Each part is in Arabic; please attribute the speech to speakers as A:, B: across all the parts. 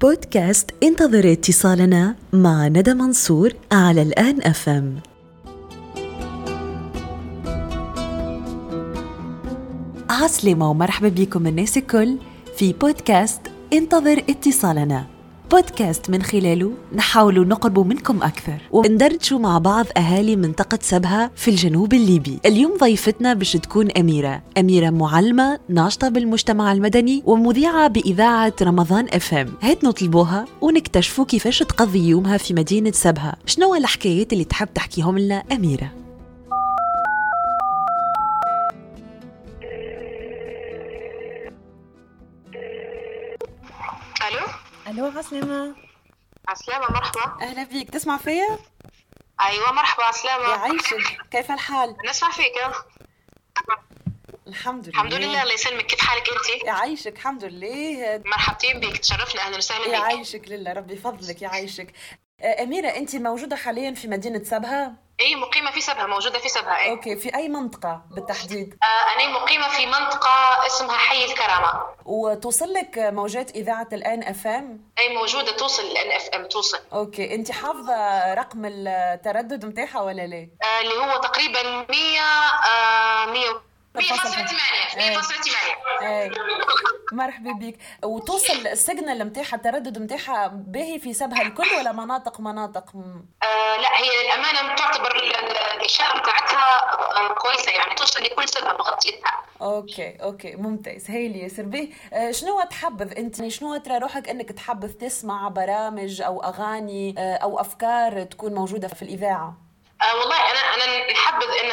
A: بودكاست انتظر اتصالنا مع ندى منصور على الآن FM عسلامة ومرحبا بكم الناس الكل في بودكاست انتظر اتصالنا. بودكاست من خلاله نحاول نقرب منكم أكثر وندردشوا مع بعض أهالي منطقة سبها في الجنوب الليبي. اليوم ضيفتنا باش تكون أميرة. أميرة معلمة ناشطة بالمجتمع المدني ومذيعة بإذاعة رمضان FM هات نطلبوها ونكتشفوا كيفاش تقضي يومها في مدينة سبها. شنو الحكايات اللي تحب تحكيهم لنا أميرة؟
B: ألو عسلامة.
C: عسلامة مرحبا.
B: أهلا بيك تسمع فيا؟
C: أيوه مرحبا عسلامة.
B: يعيشك كيف الحال؟
C: نسمع فيك
B: الحمد لله.
C: الحمد لله الله يسلمك. كيف حالك انت؟
B: يعيشك الحمد لله.
C: مرحبتين بك تشرفنا أهلا وسهلا بك.
B: يعيشك لله ربي يفضلك يعيشك أميرة أنت موجودة حاليا في مدينة سبها؟
C: أي مقيمة في سبها موجودة في سبها أي.
B: أوكي في أي منطقة بالتحديد؟
C: آه أنا مقيمة في منطقة اسمها حي الكرامة.
B: وتوصل لك موجات إذاعة الآن FM؟
C: أي موجودة توصل الآن FM توصل
B: okay أنت حافظة رقم التردد متاعها ولا لا؟
C: آه اللي هو تقريبا 100 آه 100 100.8
B: إيه.
C: 100.8
B: إيه. مرحبا بك. وتوصل ال signal متاعها التردد متاعها باهي في سبها الكل ولا مناطق مناطق.
C: آه لا هي للأمانة تعتبر ال- ال- الاشاره بتاعتها آه كويسة يعني توصل لكل سبها مغطيتها
B: okay okay ممتاز. هايل ياسر باهي آه، شنو تحبذ أنت؟ شنو ترى روحك أنك تحبذ؟ تسمع برامج أو أغاني آه، أو أفكار تكون موجودة في الإذاعة؟
C: آه والله أنا أنا نحبذ إن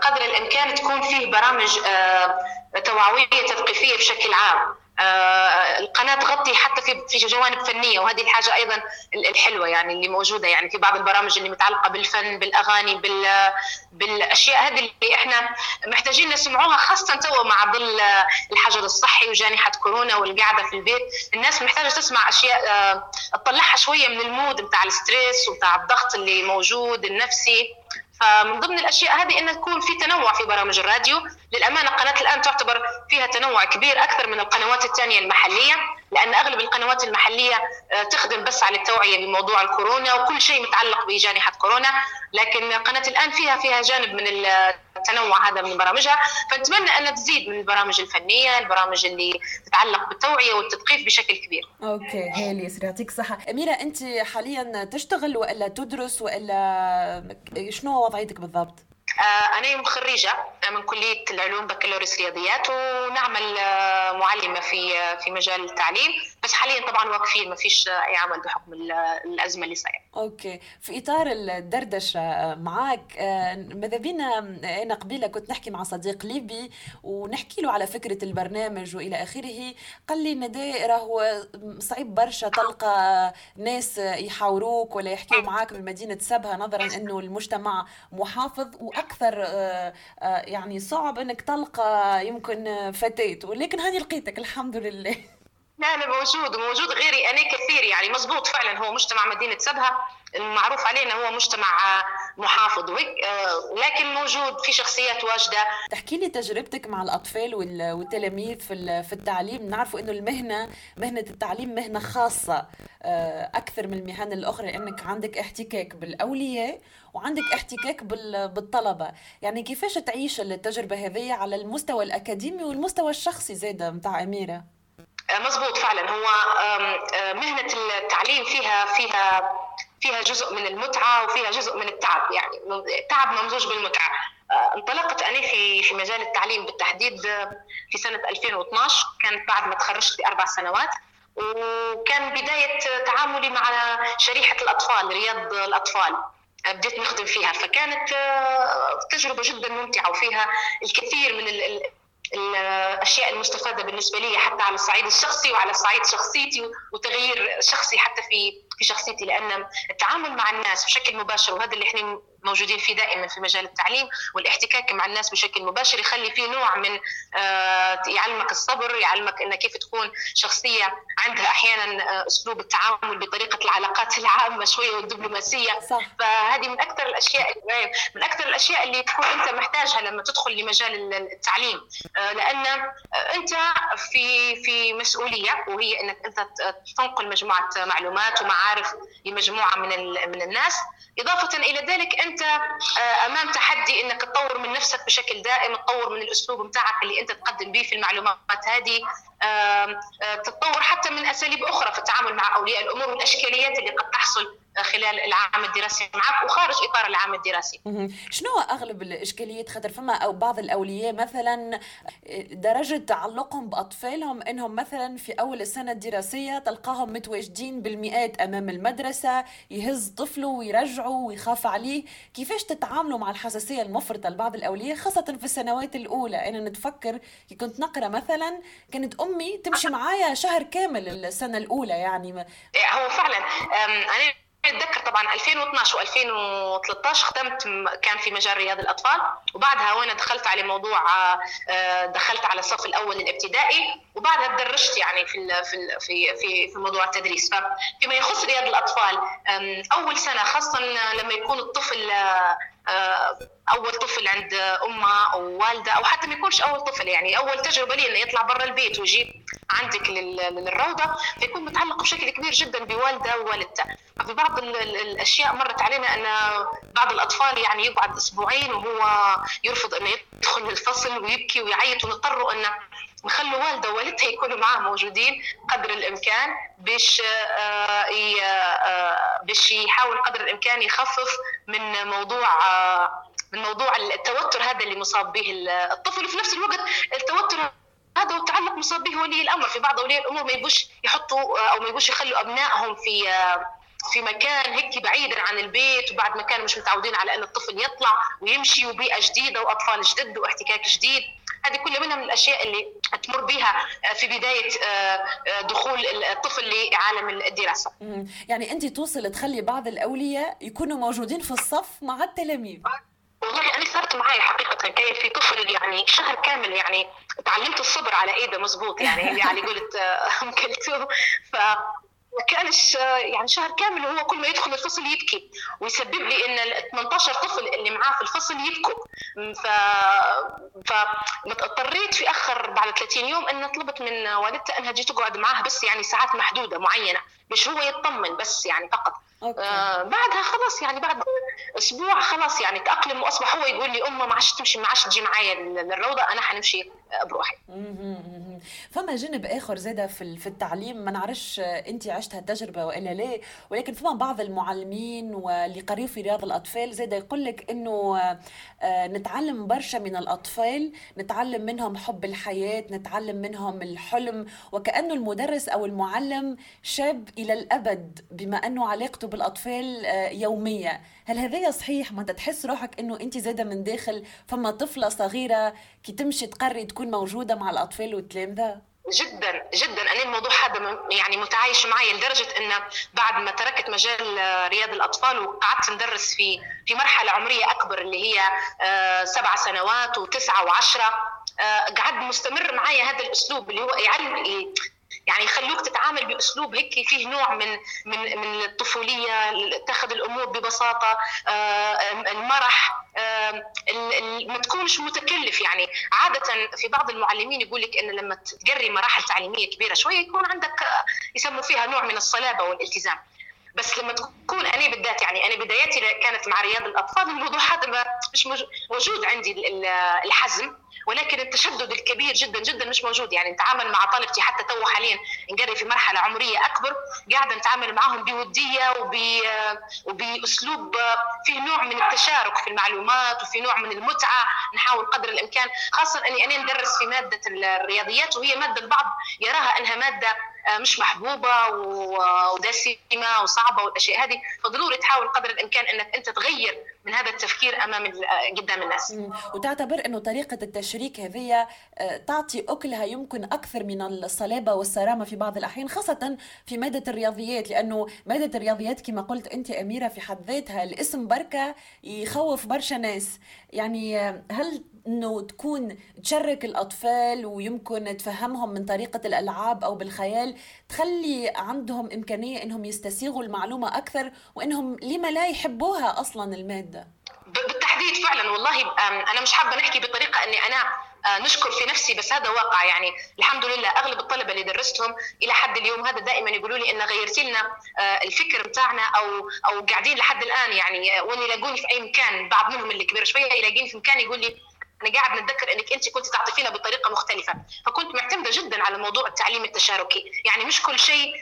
C: قدر الإمكان تكون فيه برامج آه، توعوية تثقيفية بشكل عام. آه، القناة تغطي حتى في في جوانب فنية وهذه الحاجة أيضا ال- الحلوة يعني اللي موجودة يعني في بعض البرامج اللي متعلقة بالفن بالأغاني بال بالأشياء هذه اللي إحنا محتاجين نسمعوها خاصة تو مع ظل الحجر الصحي وجائحه كورونا والقعدة في البيت. الناس محتاجة تسمع أشياء آه، تطلعها شوية من ال mood بتاع ال stress وبتاع الضغط اللي موجود النفسي. فمن ضمن الأشياء هذه أن تكون في تنوع في برامج الراديو. للأمانة قناة الآن تعتبر فيها تنوع كبير أكثر من القنوات الثانية المحلية لأن أغلب القنوات المحلية آه، تخدم بس على التوعية بموضوع الكورونا وكل شيء متعلق بجائحه كورونا. لكن قناة الآن فيها فيها جانب من التنوع هذا من برامجها فنتمنى ان تزيد من البرامج الفنية البرامج اللي تتعلق بالتوعية والتثقيف بشكل كبير.
B: أوكي هايل ياسر يعطيك الصحة. أميرة أنت حاليا تشتغل وإلا تدرس وإلا شنو وضعيتك بالضبط؟
C: آه، أنا خريجة من كلية العلوم بكالوريوس رياضيات ونعمل آه، معلمة في آه، في مجال التعليم. بس حاليا طبعا واقفين ما فيش أي عمل بحكم ال- الأزمة اللي صايرة.
B: أوكي. في إطار الدردشة معك آه، ماذا بينا أنا قبيلة كنت نحكي مع صديق ليبي ونحكي له على فكرة البرنامج وإلى آخره. قال لي ندى راهو صعيب برشا تلقى ناس يحاوروك ولا يحكيوا معاك من مدينة سبها نظرا إنه المجتمع محافظ وأكثر آه، آه، يعني صعب إنك تلقى يمكن فتاة. ولكن هاني لقيتك الحمد لله.
C: لا لا موجود وموجود غيري. أنا كثير يعني مزبوط فعلا هو مجتمع مدينة سبها المعروف علينا هو مجتمع محافظ آه، لكن موجود في شخصيات واجدة.
B: تحكي لي تجربتك مع الأطفال وال- والتلاميذ في في التعليم. نعرفوا إنه المهنة مهنة التعليم مهنة خاصة آه، أكثر من المهن الأخرى إنك عندك احتكاك بالأولياء وعندك احتكاك بال- بالطلبة. يعني كيفاش تعيش التجربة هذه على المستوى الأكاديمي والمستوى الشخصي زادة متاع أميرة؟
C: مزبوط فعلا. هو آه، مهنة التعليم فيها فيها فيها جزء من المتعة وفيها جزء من التعب يعني التعب ممزوج بالمتعة. آه، انطلقت أنا في في مجال التعليم بالتحديد آه، في سنة 2012 كانت بعد ما تخرجت بأربع سنوات وكان بداية تعاملي مع شريحة الأطفال رياض الأطفال آه، بديت نخدم فيها. فكانت آه، تجربة جدا ممتعة وفيها الكثير من الأشياء المستفادة بالنسبة لي حتى على الصعيد الشخصي وعلى صعيد شخصيتي وتغيير شخصي حتى في في شخصيتي لأن التعامل مع الناس بشكل مباشر وهذا اللي إحنا موجودين فيه دائما في مجال التعليم والاحتكاك مع الناس بشكل مباشر يخلي فيه نوع من آه، يعلمك الصبر يعلمك إنك كيف تكون شخصية عندها أحيانا آه، أسلوب التعامل بطريقة العلاقات العامة شوية والدبلوماسية.
B: صح.
C: فهذه من أكثر الأشياء من أكثر الأشياء اللي تكون أنت محتاجها لما تدخل لمجال التعليم. آه، لأن أنت في في مسؤولية وهي إنك أنت تنقل مجموعة معلومات ومعارف لمجموعة من من الناس. إضافة إلى ذلك أنت أمام تحدي إنك تطور من نفسك بشكل دائم تطور من الأسلوب بتاعك اللي أنت تقدم به في المعلومات هذه تتطور حتى من أساليب أخرى في التعامل مع أولياء الأمور والاشكاليات اللي قد تحصل خلال العام الدراسي معك وخارج إطار العام الدراسي.
B: شنو أغلب الإشكاليات خاطر فما أو بعض الأولياء مثلا درجة تعلقهم بأطفالهم إنهم مثلا في أول السنة الدراسية تلقاهم متواجدين بالمئات أمام المدرسة يهز طفله ويرجعه ويخاف عليه، كيفاش تتعاملوا مع الحساسية المفرطة لبعض الأولياء خاصة في السنوات الأولى؟ أنا نتفكر كي كنت نقرأ مثلا كانت أمي تمشي معايا شهر كامل السنة الأولى يعني
C: هو فعلا أنا أتذكر طبعا 2012 و2013 ختمت كان في مجال رياض الأطفال. وبعدها وأنا دخلت على موضوع آه، دخلت على الصف الأول الابتدائي وبعدها تدرجت يعني في في في في في موضوع التدريس. فيما يخص رياض الأطفال أول سنة خاصة لما يكون الطفل آه، أول طفل عند أمه أو والدة أو حتى ما يكونش أول طفل يعني أول تجربة لي إنه يطلع برا البيت ويجي عندك للروضة فيكون متعلق بشكل كبير جدا بوالدة ووالدته. في بعض الأشياء مرت علينا إن بعض الأطفال يعني يقعد أسبوعين وهو يرفض إنه يدخل الفصل ويبكي ويعيط ونضطروا إنه نخلوا والده ووالدته يكونوا معاه موجودين قدر الإمكان باش آه، آه، باش يحاول قدر الإمكان يخفف من موضوع آه، من موضوع التوتر هذا اللي مصاب به الطفل. وفي نفس الوقت التوتر هذا وتعلق مصاب به ولي الأمر. في بعض أولياء الأمور ما يبوش يحطوا أو ما يبوش يخلوا أبنائهم في في مكان هيك بعيدا عن البيت وبعد ما كانوا مش متعودين على إن الطفل يطلع ويمشي وبيئة جديدة وأطفال جدد واحتكاك جديد. هذه كلها منها من الأشياء اللي تمر بها في بداية آه، آه، دخول الطفل لعالم الدراسة.
B: يعني انت توصل تخلي بعض الأولياء يكونوا موجودين في الصف مع التلاميذ.
C: والله أنا صارت معي حقيقة كان في طفل يعني شهر كامل يعني تعلمت الصبر على إيده مزبوط يعني يعني قلت آه، أم كلثوم ف كانش يعني شهر كامل وهو كل ما يدخل الفصل يبكي ويسبب لي إن ال 18 طفل اللي معاه في الفصل يبكوا. ف فاضطريت في آخر بعد 30 يوم إن طلبت من والدته إنها تجي تقعد معاه بس يعني ساعات محدودة معينة مش هو يطمن بس يعني فقط. أوكي. آه بعدها خلاص يعني بعد أسبوع خلاص يعني تأقلم وأصبح هو يقول لي أمه ما عادش تمشي ما عادش تجي معايا للروضة أنا حنمشي بروحي.
B: فما جانب آخر زادة في التعليم ما نعرفش انت عشت هالتجربه وإلا لا ولكن فما بعض المعلمين واللي قريوا في رياض الأطفال زادة يقول لك إنه آه، نتعلم برشا من الأطفال نتعلم منهم حب الحياة نتعلم منهم الحلم وكأنه المدرس أو المعلم شاب إلى الأبد بما أنه علاقته بالأطفال آه، يومية. هل هذا صحيح؟ ما تحس روحك إنه انت زادة من داخل فما طفلة صغيرة كي تمشي تقري تكون موجودة مع الأطفال والتلامذه
C: جدا جدا. أنا الموضوع هذا يعني متعايش معي لدرجة إن بعد ما تركت مجال رياض الأطفال وقعدت ندرس في في مرحلة عمرية أكبر اللي هي آه، سبع سنوات وتسعة وعشرة آه، قعد مستمر معي هذا الأسلوب اللي هو يعلم يعني يخلوك تتعامل بأسلوب هيك فيه نوع من من من الطفولية تاخذ الأمور ببساطة آه، المرح ما تكونش متكلف. يعني عادة في بعض المعلمين يقول لك إن لما تقري مراحل تعليمية كبيرة شوية يكون عندك آه، يسموا فيها نوع من الصلابة والالتزام. بس لما تكون أنا بالذات يعني أنا بداياتي كانت مع رياض الأطفال الموضوع هذا مش موجود عندي الحزم ولكن التشدد الكبير جدا جدا مش موجود. يعني نتعامل مع طالبتي حتى تو حاليا نقري في مرحلة عمرية أكبر قاعدة نتعامل معهم بودية وبأسلوب فيه نوع من التشارك في المعلومات وفي نوع من المتعة نحاول قدر الإمكان خاصه اني أنا ندرس في مادة الرياضيات وهي مادة البعض يراها أنها مادة مش محبوبة ودسمة وصعبة والأشياء هذه فضروري تحاول قدر الإمكان إنك أنت تغير من هذا التفكير أمام آه، قدام الناس.
B: وتعتبر إنه طريقة التشريك هذه آه، تعطي أكلها يمكن أكثر من الصلابة والصرامة في بعض الأحيان خاصة في مادة الرياضيات لأنه مادة الرياضيات كما قلت أنت أميرة في حد ذاتها الاسم بركة يخوف برشا ناس. يعني هل إنه تكون تشرك الأطفال ويمكن تفهمهم من طريقة الألعاب أو بالخيال تخلي عندهم إمكانية إنهم يستسيغوا المعلومة أكثر وإنهم لما لا يحبوها أصلا المادة.
C: بالتحديد فعلا والله أنا مش حابة نحكي بطريقة إني أنا آه، نشكر في نفسي بس هذا واقع يعني. الحمد لله أغلب الطلبة اللي درستهم إلى حد اليوم هذا دائما يقولوا لي إن غيرتي لنا الفكر بتاعنا أو أو قاعدين لحد الآن يعني وين يلاقوني في أي مكان بعض منهم اللي كبير شوية يلاقيني في مكان يقول لي أنا قاعد نتذكر إنك أنت كنت تعطينا بطريقة مختلفة فكنت معتمدة جدا على موضوع التعليم التشاركي. يعني مش كل شيء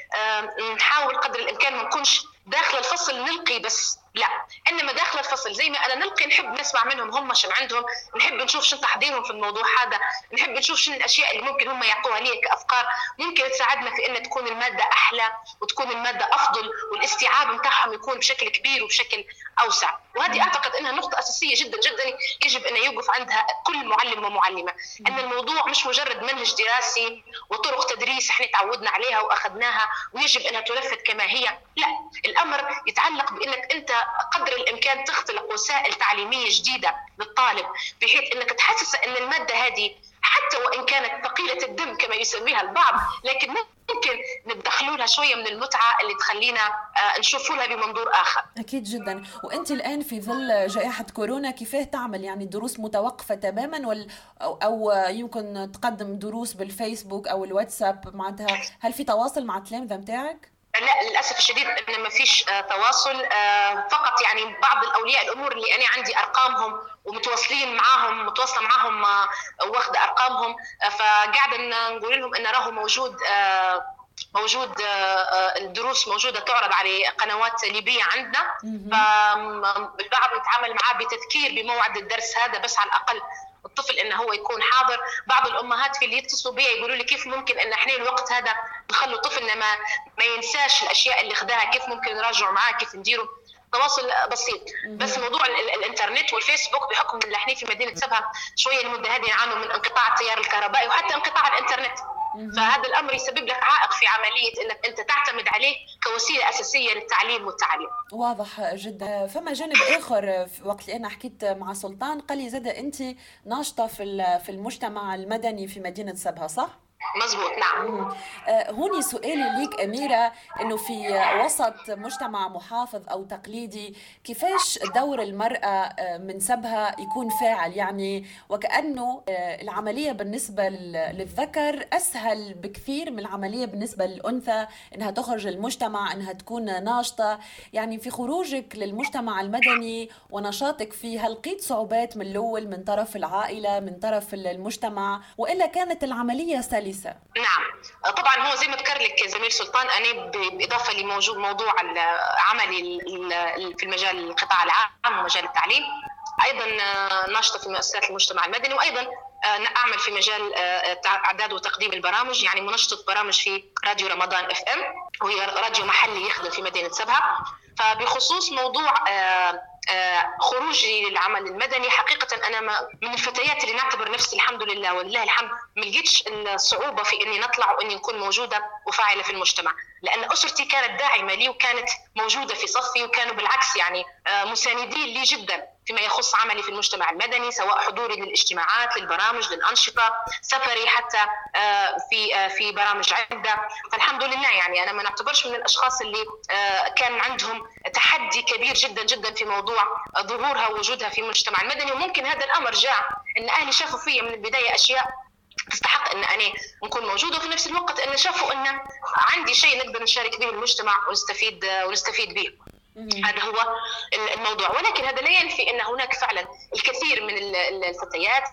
C: نحاول قدر الإمكان ما نكونش داخل الفصل نلقي بس لا. إنما الفصل زي ما أنا نلقي نحب نسمع منهم هم شن عندهم نحب نشوف شن تحضيرهم في الموضوع هذا نحب نشوف شنو الأشياء اللي ممكن هم يعطوها لي كأفكار. ممكن تساعدنا في إن تكون المادة أحلى وتكون المادة أفضل والاستيعاب بتاعهم يكون بشكل كبير وبشكل أوسع. وهذه أعتقد إنها نقطة أساسية جدا جدا يجب أن يوقف عندها كل معلم ومعلمة. إن الموضوع مش مجرد منهج دراسي وطرق تدريس إحنا تعودنا عليها وأخذناها ويجب إنها تنفذ كما هي. لا الأمر يتعلق بإنك أنت قدر الإمكان تختلق وسائل تعليمية جديدة للطالب بحيث إنك تحسس إن المادة هذه حتى وإن كانت ثقيلة الدم كما يسميها البعض لكن ممكن ندخلوا لها شوية من المتعة اللي تخلينا آه، نشوفوا لها بمنظور آخر.
B: أكيد جدا، وأنت الآن في ظل جائحة كورونا كيف تعمل يعني الدروس متوقفة تماما وال أو يمكن تقدم دروس بالفيسبوك أو الواتساب معناتها هل في تواصل مع التلامذه نتاعك؟
C: لا للأسف الشديد إن ما فيش آه، تواصل آه، فقط يعني بعض الأولياء الأمور اللي أنا عندي أرقامهم ومتواصلين معاهم متواصلة معاهم آه، واخدة أرقامهم فقاعدة نقول لهم إن راهو موجود موجود الدروس موجودة تعرض على قنوات ليبية عندنا. فالبعض نتعامل معاه بتذكير بموعد الدرس هذا بس على الأقل الطفل انه هو يكون حاضر. بعض الأمهات في اللي يتصلوا بي يقولوا لي كيف ممكن إن إحنا الوقت هذا نخلوا طفلنا ما ما ينساش الأشياء اللي خداها كيف ممكن نراجعوا معاه كيف نديروا تواصل بسيط. بس موضوع الإنترنت والفيسبوك بحكم إن إحنا في مدينة سبها شوية المدة هذه نعانوا من انقطاع التيار الكهربائي وحتى انقطاع الإنترنت. فهذا الأمر يسبب لك عائق في عملية إنك أنت تعتمد عليه كوسيلة أساسية للتعليم والتعليم.
B: واضح جدا، فما جانب آخر وقت اللي أنا حكيت مع سلطان قال لي زاد أنت ناشطة في في المجتمع المدني في مدينة سبها صح؟
C: مزبوط نعم.
B: آه، هوني سؤالي ليك أميرة أنه في وسط مجتمع محافظ أو تقليدي كيفاش دور المرأة آه، من سبها يكون فاعل؟ يعني وكأنه آه، العملية بالنسبة للذكر أسهل بكثير من العملية بالنسبة للأنثى أنها تخرج المجتمع أنها تكون ناشطة. يعني في خروجك للمجتمع المدني ونشاطك فيه هل لقيت صعوبات من الأول من طرف العائلة من طرف المجتمع وإلا كانت العملية سلسة الكنيسه
C: نعم. طبعا هو زي ما ذكر لك زميل سلطان أنا بالاضافه لموجود موضوع عملي في المجال القطاع العام ومجال التعليم أيضا ناشطة في مؤسسات المجتمع المدني وأيضا أعمل في مجال إعداد وتقديم البرامج يعني منشطة برامج في راديو رمضان إف إم وهي راديو محلي يخدم في مدينة سبها. فبخصوص موضوع آه، خروجي للعمل المدني. حقيقة أنا ما من الفتيات اللي نعتبر نفسي الحمد لله ولله الحمد. ما لقيتش الصعوبة في إني نطلع وإني نكون موجودة وفاعلة في المجتمع. لأن أسرتي كانت داعمة لي وكانت موجودة في صفي وكانوا بالعكس يعني آه، مساندين لي جدا. فيما يخص عملي في المجتمع المدني سواء حضوري للاجتماعات للبرامج للأنشطة سفري حتى آه، في في برامج عدة فالحمد لله يعني أنا ما نعتبرش من الأشخاص اللي كان عندهم تحدي كبير جدا جدا في موضوع ظهورها ووجودها في المجتمع المدني وممكن هذا الأمر جاء إن أهلي شافوا فيا من البداية أشياء تستحق إن أنا نكون موجودة وفي نفس الوقت إن شافوا إن عندي شيء نقدر نشارك به المجتمع ونستفيد ونستفيد به. هذا هو الموضوع. ولكن هذا لا ينفي أن هناك فعلا الكثير من الفتيات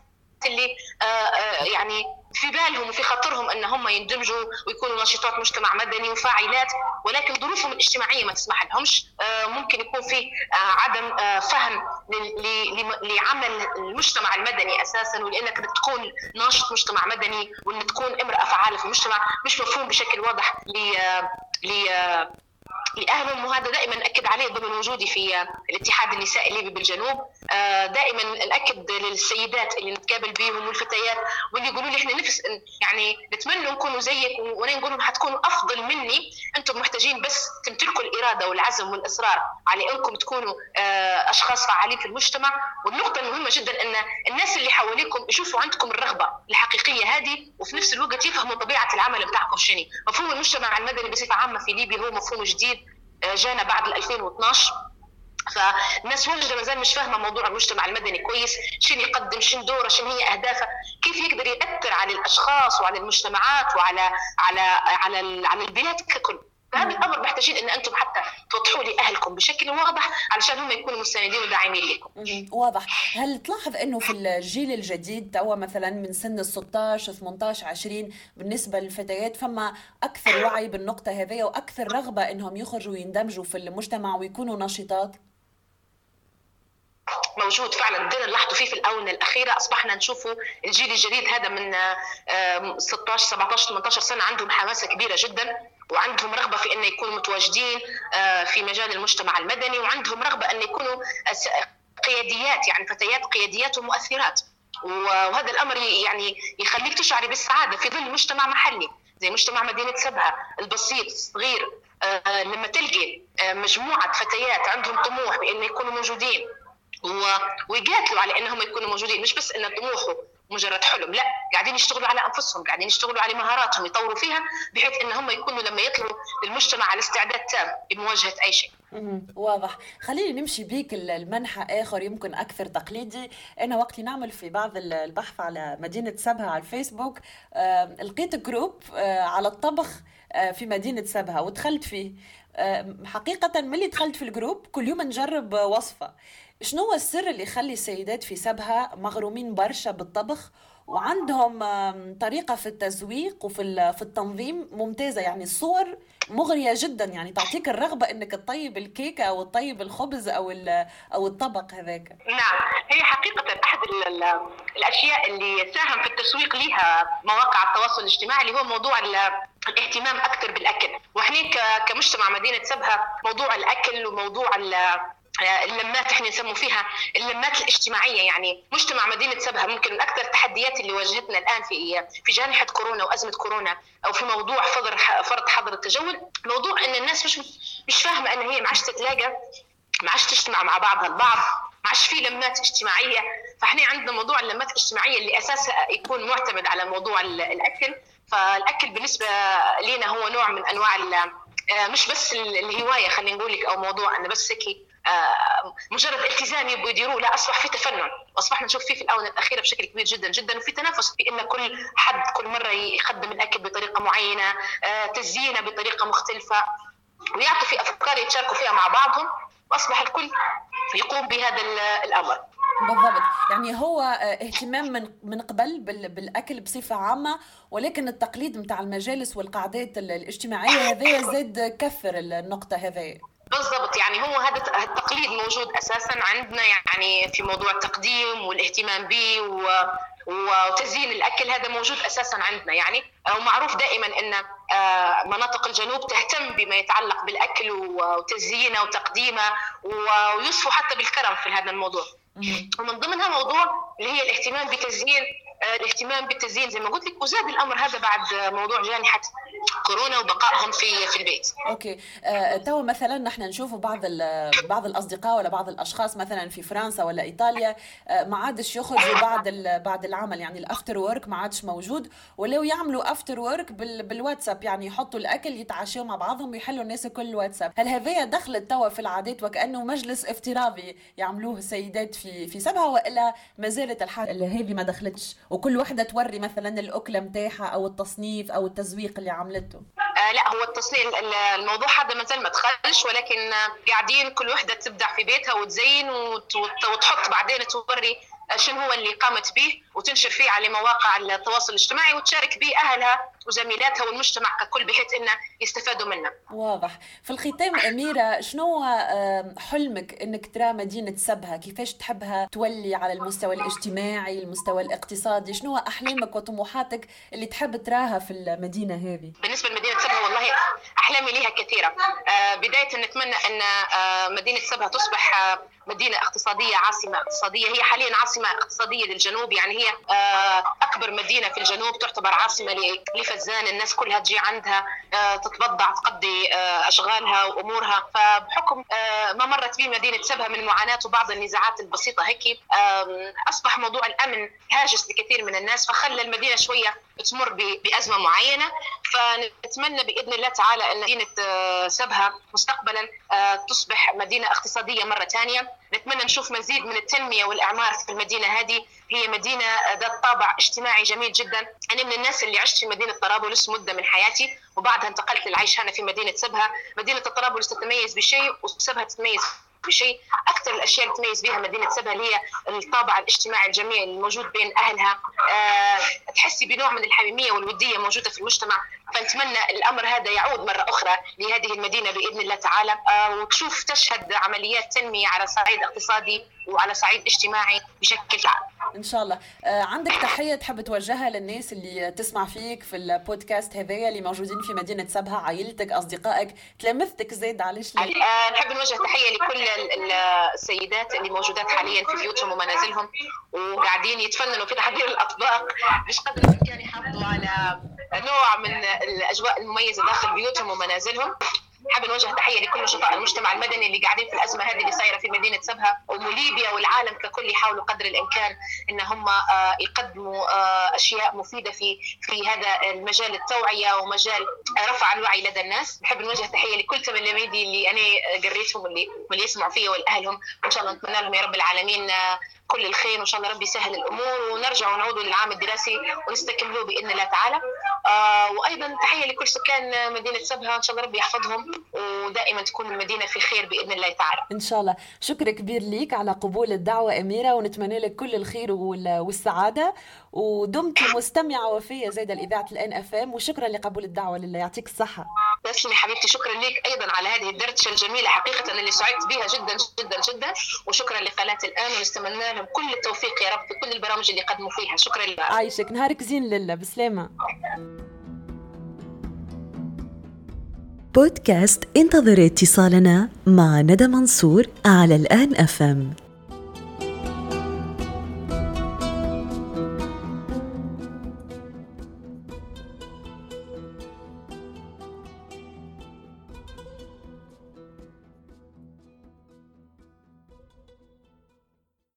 C: اللي آه، آه، يعني في بالهم وفي خاطرهم أن هم يندمجوا ويكونوا ناشطات مجتمع مدني وفاعلات ولكن ظروفهم الاجتماعية ما تسمح لهمش. آه، ممكن يكون في عدم فهم لعمل المجتمع المدني أساسا ولأنك تكون ناشط مجتمع مدني وأن تكون امرأة فعالة في المجتمع مش مفهوم بشكل واضح لاهلهم وهذا دائما نأكد عليه ضمن وجودي في الاتحاد النسائي الليبي بالجنوب. آه، دائما ناكد للسيدات اللي نتقابل بهم والفتيات واللي يقولوا لي إحنا نفس يعني نتمنى نكونوا زيك وأنا نقول لهم حتكونوا أفضل مني. أنتم محتاجين بس تمتلكوا الإرادة والعزم والإصرار على إنكم تكونوا آه، أشخاص فعالين في المجتمع. والنقطة المهمة جدا إن الناس اللي حواليكم يشوفوا عندكم الرغبة الحقيقية هذه وفي نفس الوقت يفهموا طبيعة العمل بتاعكم شنو. مفهوم المجتمع المدني بصفة عامة في ليبيا هو مفهوم جديد. جانا بعد 2012 فالناس واجده مازال مش فاهمة موضوع المجتمع المدني كويس شنو يقدم شنو دوره شنو هي أهدافه كيف يقدر يأثر على الأشخاص وعلى المجتمعات وعلى على على على البلاد ككل. فهذا الامر محتاجين إن أنتم حتى توضحوا لي أهلكم بشكل واضح علشان هم يكونوا مستندين وداعمين لكم.
B: واضح، هل تلاحظ إنه في الجيل الجديد توا مثلا من سن ال 16 18 20 بالنسبة للفتيات فما أكثر وعي بالنقطة هذه وأكثر رغبة إنهم يخرجوا ويندمجوا في المجتمع ويكونوا نشيطات؟
C: موجود فعلا. بدنا نلاحظوا فيه في الآونة الأخيرة. أصبحنا نشوفوا الجيل الجديد هذا من 16 17 18 سنة عندهم حماسة كبيرة جدا. وعندهم رغبة في إن يكونوا متواجدين آه، في مجال المجتمع المدني وعندهم رغبة إن يكونوا قياديات يعني فتيات قياديات ومؤثرات. وهذا الأمر يعني يخليك تشعري بالسعادة في ظل مجتمع محلي زي مجتمع مدينة سبها البسيط الصغير آه، لما تلقي آه، مجموعة فتيات عندهم طموح بإن يكونوا موجودين ويقاتلوا على إنهم يكونوا موجودين. مش بس إن طموحه مجرد حلم. لا قاعدين يشتغلوا على أنفسهم قاعدين يشتغلوا على مهاراتهم يطوروا فيها بحيث إن هم يكونوا لما يطلعوا للمجتمع على استعداد تام لمواجهه أي شيء.
B: واضح. خليني نمشي بيك المنحى آخر يمكن أكثر تقليدي. أنا وقت نعمل في بعض البحث على مدينة سبها على الفيسبوك. لقيت group آه، على الطبخ آه، في مدينة سبها ودخلت فيه. حقيقة ملي دخلت في ال group كل يوم نجرب وصفة. شنو هو السر اللي يخلي السيدات في سبها مغرومين برشا بالطبخ؟ وعندهم طريقة في التزويق وفي في التنظيم ممتازة يعني الصور مغرية جدا يعني تعطيك الرغبة إنك تطيب الكيكة أو تطيب الخبز أو أو الطبق هذاك.
C: نعم. هي حقيقة أحد الأشياء اللي ساهم في التسويق لها مواقع التواصل الاجتماعي اللي هو موضوع الاهتمام أكثر بالأكل، وإحنا كمجتمع مدينة سبها موضوع الأكل وموضوع اللمات إحنا نسموا فيها اللمات الاجتماعية يعني مجتمع مدينة سبها ممكن من أكثر التحديات اللي واجهتنا الآن في في جائحه كورونا وأزمة كورونا أو في موضوع فرض فرض حظر التجول. موضوع إن الناس مش مش فاهمة إن هي ما عادش تتلاقى ما عادش تجتمع مع بعضها البعض ما عادش في لمات اجتماعية. فإحنا عندنا موضوع اللمات الاجتماعية اللي أساسها يكون معتمد على موضوع الأكل. فالأكل بالنسبة لنا هو نوع من أنواع آه، مش بس الهواية خلينا نقول لك أو موضوع انه بس هيك مجرد التزام يبغوا يديروه لا أصبح في تفنن وأصبحنا نشوف فيه في الآونة الأخيرة بشكل كبير جدا جدا وفي تنافس في إن كل حد كل مرة يقدم الأكل بطريقة معينة آه، تزيينه بطريقة مختلفة ويعطوا في أفكار يتشاركوا فيها مع بعضهم وأصبح الكل يقوم بهذا الأمر.
B: بالضبط. يعني هو آه، اهتمام من من قبل بالأكل بصفة عامة ولكن التقليد نتاع المجالس والقعدات الاجتماعية هذا زاد كثر النقطة هذه.
C: بالضبط. يعني هو هذا التقليد موجود أساسا عندنا يعني في موضوع التقديم والاهتمام به وتزيين الأكل. هذا موجود أساسا عندنا. يعني ومعروف دائما إن آه، مناطق الجنوب تهتم بما يتعلق بالأكل وتزيينه وتقديمه ويصفوا حتى بالكرم في هذا الموضوع. ومن ضمنها موضوع اللي هي الاهتمام بتزيين الاهتمام بالتزيين زي ما قلت لك وزاد الأمر هذا بعد موضوع جائحه كورونا وبقائهم في في البيت.
B: Okay. آه تو مثلا نحن نشوف بعض بعض الأصدقاء ولا بعض الأشخاص مثلا في فرنسا ولا إيطاليا آه ما عادش يخرجوا بعد بعد العمل يعني ال after work ما عادش موجود. ولو يعملوا after work بالواتساب يعني يحطوا الأكل يتعشوا مع بعضهم ويحلوا الناس كل واتساب. هل هذه دخلت توا في العادات وكأنه مجلس افتراضي يعملوه السيدات في في سبها وإلا ما زالت الحاله هذه ما دخلتش. وكل وحدة توري مثلا الأكلة نتاعها أو التصنيف أو التزويق اللي عملته.
C: آه لا هو التصنيف الموضوع هذا ما زال ما دخلش ولكن قاعدين كل وحدة تبدع في بيتها وتزين وتحط بعدين توري شنو هو اللي قامت به. وتنشر فيه على مواقع التواصل الاجتماعي وتشارك به أهلها وزميلاتها والمجتمع ككل بحيث إنه يستفادوا منه.
B: واضح. في الختام أميرة شنو حلمك إنك ترى مدينة سبها؟ كيفاش تحبها تولي على المستوى الاجتماعي، المستوى الاقتصادي؟ شنو أحلامك وطموحاتك اللي تحب تراها في المدينة هذه؟
C: بالنسبة لمدينة سبها والله أحلامي لها كثيرة. آه، بداية نتمنى إن آه، مدينة سبها تصبح مدينة اقتصادية عاصمة اقتصادية هي حاليا عاصمة اقتصادية للجنوب يعني هي أكبر مدينة في الجنوب تعتبر عاصمة لفزان. الناس كلها تجي عندها تتبضع تقضي أشغالها وأمورها. فبحكم ما مرت به مدينة سبها من معاناة وبعض النزاعات البسيطة هيك أصبح موضوع الأمن هاجس لكثير من الناس فخلى المدينة شوية تمر بأزمة معينة. فنتمنى بإذن الله تعالى أن مدينة آه، سبها مستقبلا آه، تصبح مدينة اقتصادية مرة ثانية. نتمنى نشوف مزيد من التنمية والإعمار في المدينة هذه. هي مدينة ذات طابع اجتماعي جميل جدا. أنا من الناس اللي عشت في مدينة طرابلس مدة من حياتي وبعدها انتقلت للعيش هنا في مدينة سبها. مدينة طرابلس تتميز بشيء وسبها تتميز بشيء أكثر الأشياء اللي تميز بها مدينة اللي هي الطابع الاجتماعي الجميل الموجود بين أهلها. أه تحسي بنوع من الحميمية والودية موجودة في المجتمع. فنتمنى الأمر هذا يعود مرة أخرى لهذه المدينة بإذن الله تعالى. أه وتشوف تشهد عمليات تنمية على صعيد اقتصادي وعلى صعيد اجتماعي بشكل عام
B: إن شاء الله. آه عندك تحية تحب توجهها للناس اللي تسمع فيك في البودكاست هذايا اللي موجودين في مدينة سبها عائلتك أصدقائك؟ تلامذتك زيد علاش؟
C: آه نحب نوجه تحية لكل السيدات اللي موجودات حاليا في بيوتهم ومنازلهم وقاعدين يتفننوا في تحضير الأطباق. مش قدر الامكان يحافظوا على نوع من الأجواء المميزة داخل بيوتهم ومنازلهم حابب نوجه تحية لكل نشطاء المجتمع المدني اللي قاعدين في الأزمة هذه اللي صايرة في مدينة سبها وليبيا والعالم ككل يحاولوا قدر الإمكان إن هم آه، يقدموا آه، أشياء مفيدة في في هذا المجال التوعية ومجال رفع الوعي لدى الناس. نحب نوجه تحية لكل تلاميذي اللي أنا قريتهم واللي واللي يسمعوا فيا ولاهلهم وان شاء الله نتمنى لهم يا رب العالمين آه، كل الخير وإن شاء الله ربي يسهل الأمور ونرجع ونعود للعام الدراسي ونستكملوه بإذن الله تعالى. آه وأيضا تحية لكل سكان مدينة سبها. إن شاء الله ربي يحفظهم ودائما تكون المدينة في خير بإذن الله تعالى.
B: إن شاء الله. شكر كبير ليك على قبول الدعوة أميرة ونتمنى لك كل الخير والسعادة. ودمت مستمعة وفية زيد الإذاعة الآن FM وشكرا لقبول الدعوة لله. يعطيك الصحة.
C: تسلمي حبيبتي شكرا لك أيضا على هذه الدردشه الجميلة حقيقة اللي سعدت بها جدا جدا جدا. وشكرا لقناة الآن ونستمنى لهم كل التوفيق يا رب في كل البرامج اللي قدموا فيها. شكرا لك.
B: عايشك نهارك زين لله بسلامة.
A: بودكاست انتظر اتصالنا مع ندى منصور على الآن أفهم